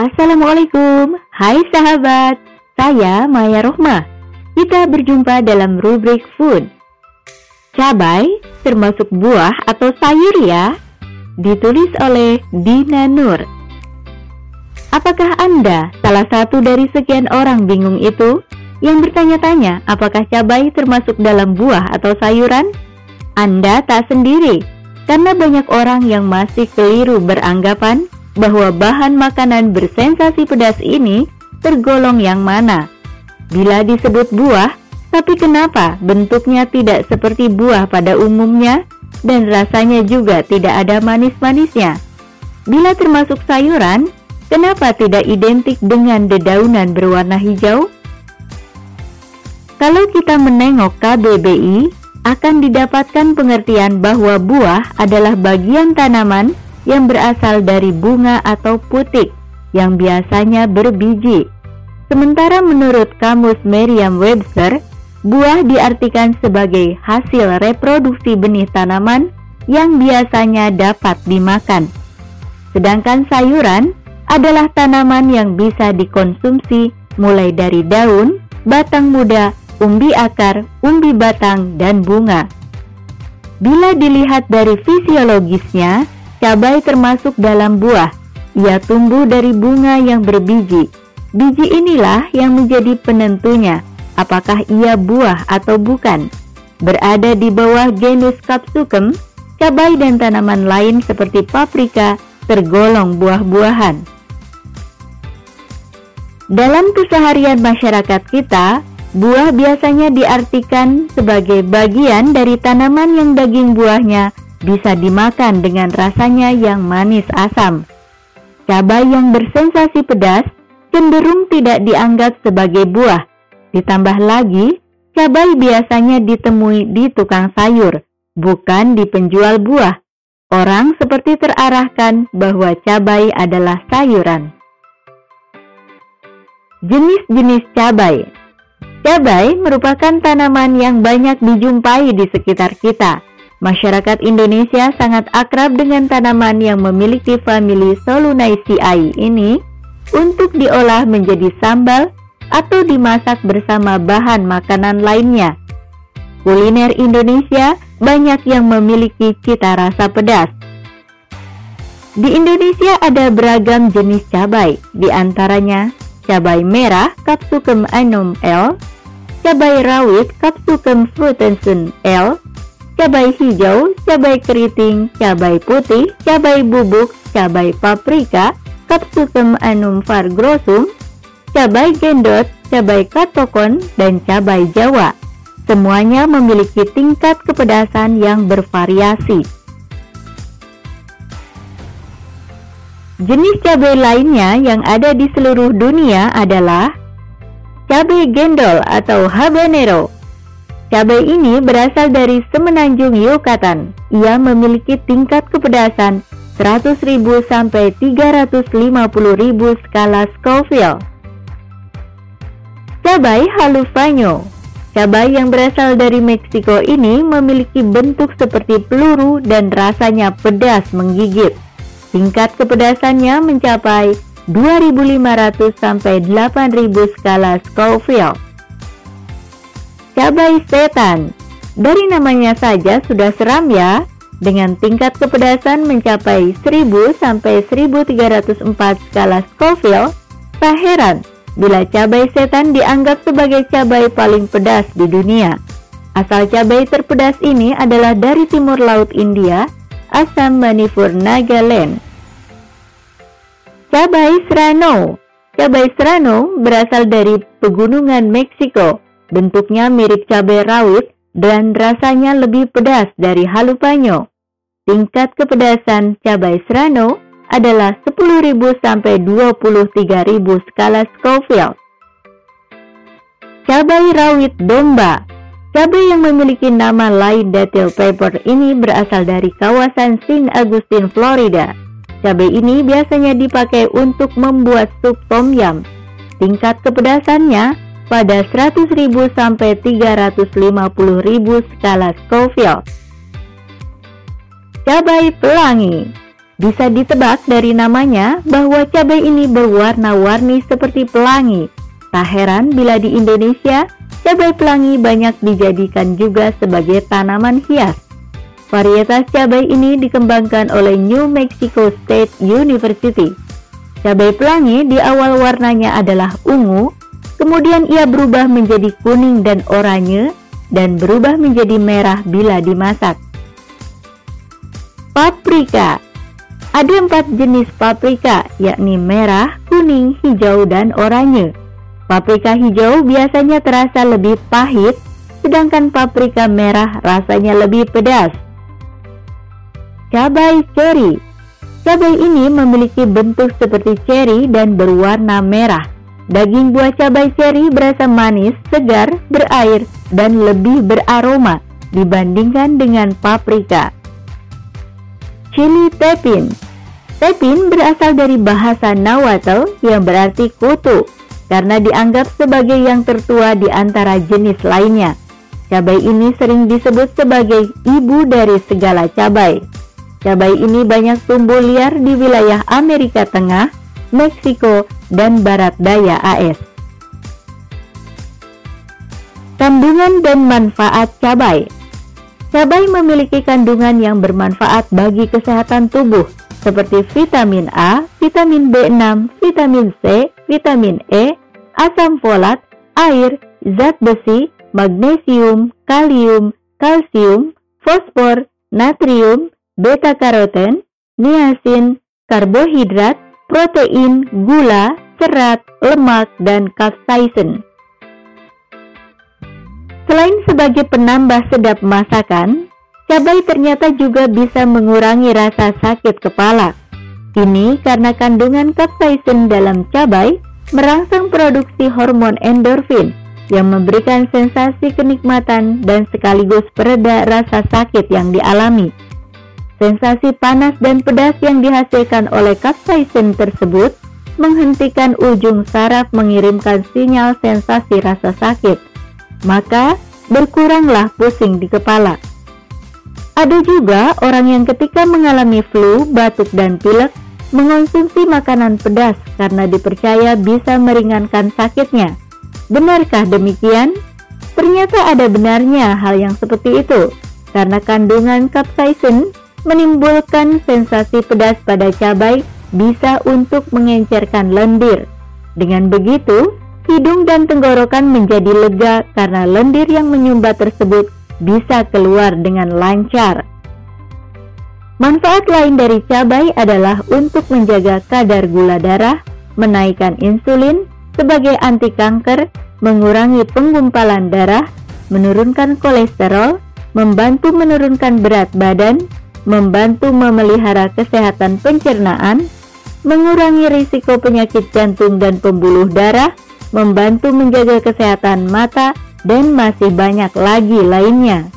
Assalamualaikum, hai sahabat, saya Maya Rohmah. Kita berjumpa dalam rubrik food. Cabai termasuk buah atau sayur ya? Ditulis oleh Dina Nur. Apakah Anda salah satu dari sekian orang bingung itu yang bertanya-tanya apakah cabai termasuk dalam buah atau sayuran? Anda tak sendiri, karena banyak orang yang masih keliru beranggapan bahwa bahan makanan bersensasi pedas ini tergolong yang mana. Bila disebut buah, tapi kenapa bentuknya tidak seperti buah pada umumnya dan rasanya juga tidak ada manis-manisnya? Bila termasuk sayuran, kenapa tidak identik dengan dedaunan berwarna hijau? Kalau kita menengok KBBI, akan didapatkan pengertian bahwa buah adalah bagian tanaman yang berasal dari bunga atau putik yang biasanya berbiji. Sementara menurut kamus Merriam-Webster, buah diartikan sebagai hasil reproduksi benih tanaman yang biasanya dapat dimakan. Sedangkan sayuran adalah tanaman yang bisa dikonsumsi mulai dari daun, batang muda, umbi akar, umbi batang, dan bunga. Bila dilihat dari fisiologisnya, Cabai termasuk dalam buah. Ia tumbuh dari bunga yang berbiji. Biji inilah yang menjadi penentunya apakah ia buah atau bukan. Berada di bawah genus Capsicum, cabai dan tanaman lain seperti paprika tergolong buah-buahan. Dalam keseharian masyarakat kita, buah biasanya diartikan sebagai bagian dari tanaman yang daging buahnya bisa dimakan dengan rasanya yang manis asam. Cabai yang bersensasi pedas cenderung tidak dianggap sebagai buah. Ditambah lagi, cabai biasanya ditemui di tukang sayur, bukan di penjual buah. Orang seperti terarahkan bahwa cabai adalah sayuran. Jenis-jenis cabai Cabai merupakan tanaman yang banyak dijumpai di sekitar kita Masyarakat Indonesia sangat akrab dengan tanaman yang memiliki famili Solunaceae ini untuk diolah menjadi sambal atau dimasak bersama bahan makanan lainnya. Kuliner Indonesia banyak yang memiliki cita rasa pedas. Di Indonesia ada beragam jenis cabai, di antaranya cabai merah Capsicum annuum L, cabai rawit Capsicum frutescens L, cabai hijau, cabai keriting, cabai putih, cabai bubuk, cabai paprika, capsicum anum fargrosum, cabai gendot, cabai katokon, dan cabai jawa. Semuanya memiliki tingkat kepedasan yang bervariasi. Jenis cabai lainnya yang ada di seluruh dunia adalah cabai gendol atau habanero, Cabai ini berasal dari semenanjung Yucatan. Ia memiliki tingkat kepedasan 100.000 sampai 350.000 skala Scoville. Cabai halufanyo Cabai yang berasal dari Meksiko ini memiliki bentuk seperti peluru dan rasanya pedas menggigit. Tingkat kepedasannya mencapai 2500 sampai 8000 skala Scoville cabai setan. Dari namanya saja sudah seram ya, dengan tingkat kepedasan mencapai 1000 sampai 1304 skala Scoville, tak heran bila cabai setan dianggap sebagai cabai paling pedas di dunia. Asal cabai terpedas ini adalah dari timur laut India, Assam, Manipur, Nagaland. Cabai serrano Cabai serrano berasal dari pegunungan Meksiko Bentuknya mirip cabai rawit dan rasanya lebih pedas dari halupanyo. Tingkat kepedasan cabai serrano adalah 10.000 sampai 23.000 skala Scoville. Cabai rawit domba Cabai yang memiliki nama lain detail pepper ini berasal dari kawasan San Agustin, Florida. Cabai ini biasanya dipakai untuk membuat sup tom yum. Tingkat kepedasannya pada 100.000 sampai 350.000 skala Scoville. Cabai pelangi Bisa ditebak dari namanya bahwa cabai ini berwarna-warni seperti pelangi. Tak heran bila di Indonesia, cabai pelangi banyak dijadikan juga sebagai tanaman hias. Varietas cabai ini dikembangkan oleh New Mexico State University. Cabai pelangi di awal warnanya adalah ungu, kemudian ia berubah menjadi kuning dan oranye, dan berubah menjadi merah bila dimasak. Paprika ada empat jenis paprika, yakni merah, kuning, hijau, dan oranye. Paprika hijau biasanya terasa lebih pahit, sedangkan paprika merah rasanya lebih pedas. Cabai ceri Cabai ini memiliki bentuk seperti ceri dan berwarna merah. Daging buah cabai ceri berasa manis, segar, berair, dan lebih beraroma dibandingkan dengan paprika. Chili tepin Tepin berasal dari bahasa Nahuatl yang berarti kutu karena dianggap sebagai yang tertua di antara jenis lainnya. Cabai ini sering disebut sebagai ibu dari segala cabai. Cabai ini banyak tumbuh liar di wilayah Amerika Tengah, Meksiko, dan Barat Daya AS. Kandungan dan manfaat cabai Cabai memiliki kandungan yang bermanfaat bagi kesehatan tubuh seperti vitamin A, vitamin B6, vitamin C, vitamin E, asam folat, air, zat besi, magnesium, kalium, kalsium, fosfor, natrium, beta karoten, niacin, karbohidrat, protein, gula, serat, lemak, dan kapsaisin. Selain sebagai penambah sedap masakan, cabai ternyata juga bisa mengurangi rasa sakit kepala. Ini karena kandungan kapsaisin dalam cabai merangsang produksi hormon endorfin yang memberikan sensasi kenikmatan dan sekaligus pereda rasa sakit yang dialami. Sensasi panas dan pedas yang dihasilkan oleh kapsaisin tersebut menghentikan ujung saraf mengirimkan sinyal sensasi rasa sakit maka berkuranglah pusing di kepala. Ada juga orang yang ketika mengalami flu, batuk, dan pilek mengonsumsi makanan pedas karena dipercaya bisa meringankan sakitnya. Benarkah demikian? Ternyata ada benarnya hal yang seperti itu, karena kandungan kapsaisin menimbulkan sensasi pedas pada cabai bisa untuk mengencerkan lendir. Dengan begitu, hidung dan tenggorokan menjadi lega karena lendir yang menyumbat tersebut bisa keluar dengan lancar. Manfaat lain dari cabai adalah untuk menjaga kadar gula darah, menaikkan insulin sebagai anti kanker, mengurangi penggumpalan darah, menurunkan kolesterol, membantu menurunkan berat badan, membantu memelihara kesehatan pencernaan, mengurangi risiko penyakit jantung dan pembuluh darah, membantu menjaga kesehatan mata, dan masih banyak lagi lainnya.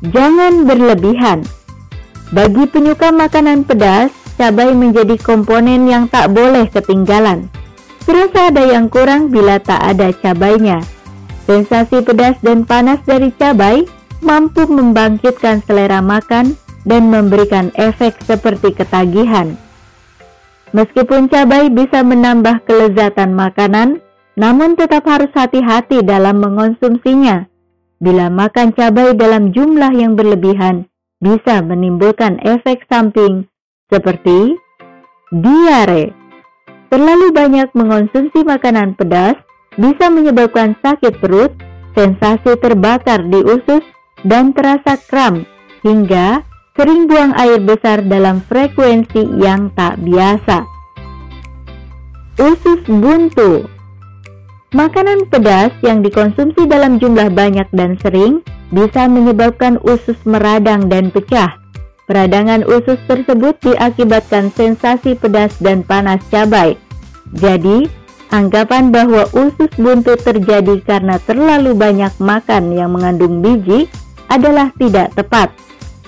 Jangan berlebihan. Bagi penyuka makanan pedas, cabai menjadi komponen yang tak boleh ketinggalan. Terasa ada yang kurang bila tak ada cabainya. Sensasi pedas dan panas dari cabai mampu membangkitkan selera makan dan memberikan efek seperti ketagihan. Meskipun cabai bisa menambah kelezatan makanan, namun tetap harus hati-hati dalam mengonsumsinya. Bila makan cabai dalam jumlah yang berlebihan, bisa menimbulkan efek samping seperti diare. Terlalu banyak mengonsumsi makanan pedas bisa menyebabkan sakit perut, sensasi terbakar di usus, dan terasa kram, hingga sering buang air besar dalam frekuensi yang tak biasa. Usus buntu Makanan pedas yang dikonsumsi dalam jumlah banyak dan sering bisa menyebabkan usus meradang dan pecah. Peradangan usus tersebut diakibatkan sensasi pedas dan panas cabai. Jadi, anggapan bahwa usus buntu terjadi karena terlalu banyak makan yang mengandung biji adalah tidak tepat.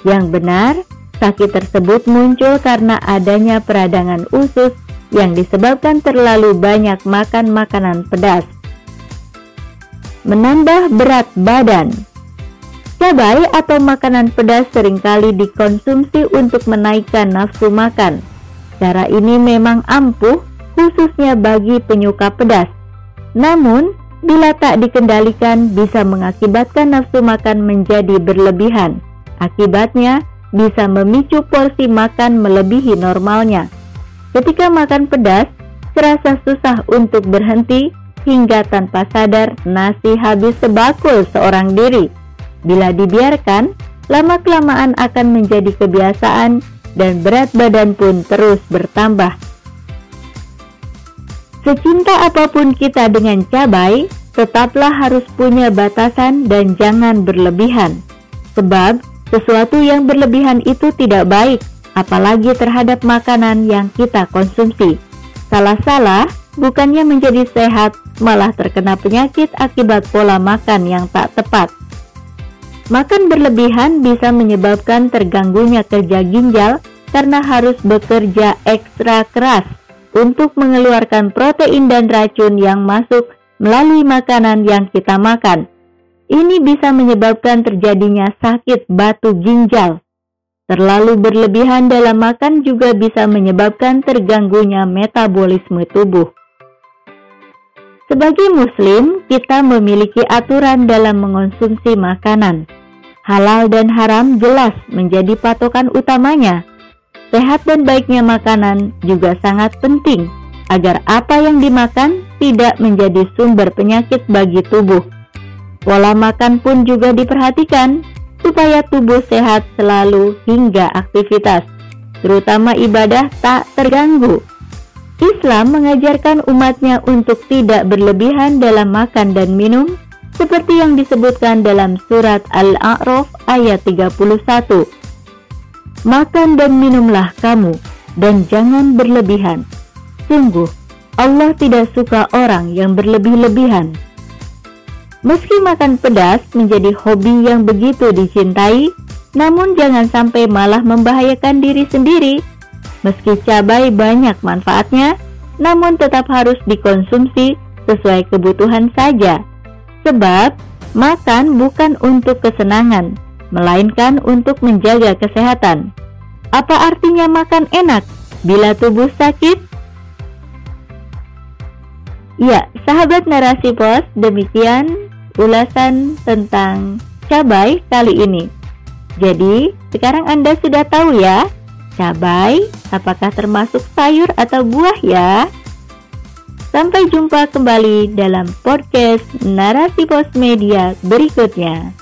Yang benar, sakit tersebut muncul karena adanya peradangan usus yang disebabkan terlalu banyak makan makanan pedas. Menambah berat badan Cabai atau makanan pedas sering kali dikonsumsi untuk menaikkan nafsu makan. Cara ini memang ampuh khususnya bagi penyuka pedas. Namun, bila tak dikendalikan bisa mengakibatkan nafsu makan menjadi berlebihan. Akibatnya bisa memicu porsi makan melebihi normalnya. Ketika makan pedas, terasa susah untuk berhenti hingga tanpa sadar nasi habis sebakul seorang diri. Bila dibiarkan, lama-kelamaan akan menjadi kebiasaan dan berat badan pun terus bertambah. Secinta apa pun kita dengan cabai, tetaplah harus punya batasan dan jangan berlebihan. Sebab sesuatu yang berlebihan itu tidak baik, apalagi terhadap makanan yang kita konsumsi. Salah-salah bukannya menjadi sehat, malah terkena penyakit akibat pola makan yang tak tepat. Makan berlebihan bisa menyebabkan terganggunya kerja ginjal karena harus bekerja ekstra keras untuk mengeluarkan protein dan racun yang masuk melalui makanan yang kita makan. Ini bisa menyebabkan terjadinya sakit batu ginjal. Terlalu berlebihan dalam makan juga bisa menyebabkan terganggunya metabolisme tubuh. Sebagai Muslim, kita memiliki aturan dalam mengonsumsi makanan halal dan haram jelas menjadi patokan utamanya. Sehat dan baiknya makanan juga sangat penting agar apa yang dimakan tidak menjadi sumber penyakit bagi tubuh. Pola makan pun juga diperhatikan supaya tubuh sehat selalu hingga aktivitas, terutama ibadah tak terganggu. Islam mengajarkan umatnya untuk tidak berlebihan dalam makan dan minum seperti yang disebutkan dalam surat Al-A'raf ayat 31. Makan dan minumlah kamu dan jangan berlebihan. Sungguh, Allah tidak suka orang yang berlebih-lebihan. Meski makan pedas menjadi hobi yang begitu dicintai, namun jangan sampai malah membahayakan diri sendiri. Meski cabai banyak manfaatnya, namun tetap harus dikonsumsi sesuai kebutuhan saja Sebab makan bukan untuk kesenangan, melainkan untuk menjaga kesehatan. Apa artinya makan enak bila tubuh sakit? Ya, sahabat narasi pos, demikian ulasan tentang cabai kali ini. Jadi, sekarang Anda sudah tahu ya, cabai apakah termasuk sayur atau buah ya? Sampai jumpa kembali dalam podcast Narasi Pos Media berikutnya.